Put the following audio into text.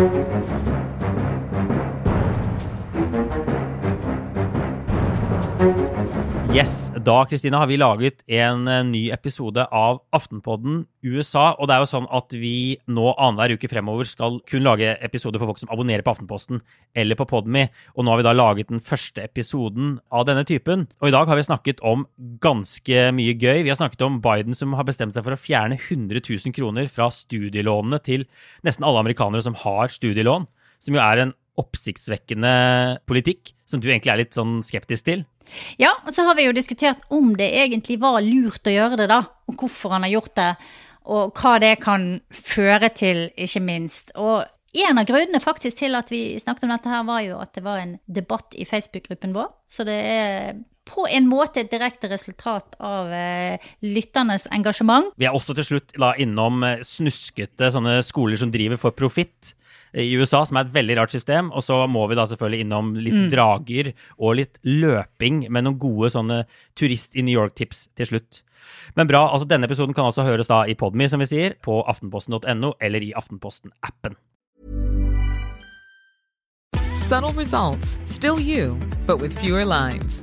Thank you. Yes, da Kristina, har vi laget en eh, ny episode av Aftenpodden USA. Og det er jo sånn at vi nå annenhver uke fremover skal kun lage episoder for folk som abonnerer på Aftenposten eller på Podme. Og nå har vi da laget den første episoden av denne typen. Og i dag har vi snakket om ganske mye gøy. Vi har snakket om Biden som har bestemt seg for å fjerne 100 000 kroner fra studielånene til nesten alle amerikanere som har studielån. Som jo er en oppsiktsvekkende politikk som du egentlig er litt sånn skeptisk til. Ja, og så har vi jo diskutert om det egentlig var lurt å gjøre det, da. Og hvorfor han har gjort det. Og hva det kan føre til, ikke minst. Og en av grunnene faktisk til at vi snakket om dette her, var jo at det var en debatt i Facebook-gruppen vår. Så det er på en måte et direkte resultat av eh, lytternes engasjement. Vi er også til slutt da innom eh, snuskete sånne skoler som driver for profitt i USA, som er et veldig rart system. Og så må vi da selvfølgelig innom litt drager og litt løping med noen gode sånne turist i New York-tips til slutt. Men bra, altså denne episoden kan også høres da i Podme, som vi sier, på aftenposten.no eller i Aftenposten-appen. Subtle results, still you, but with fewer lines.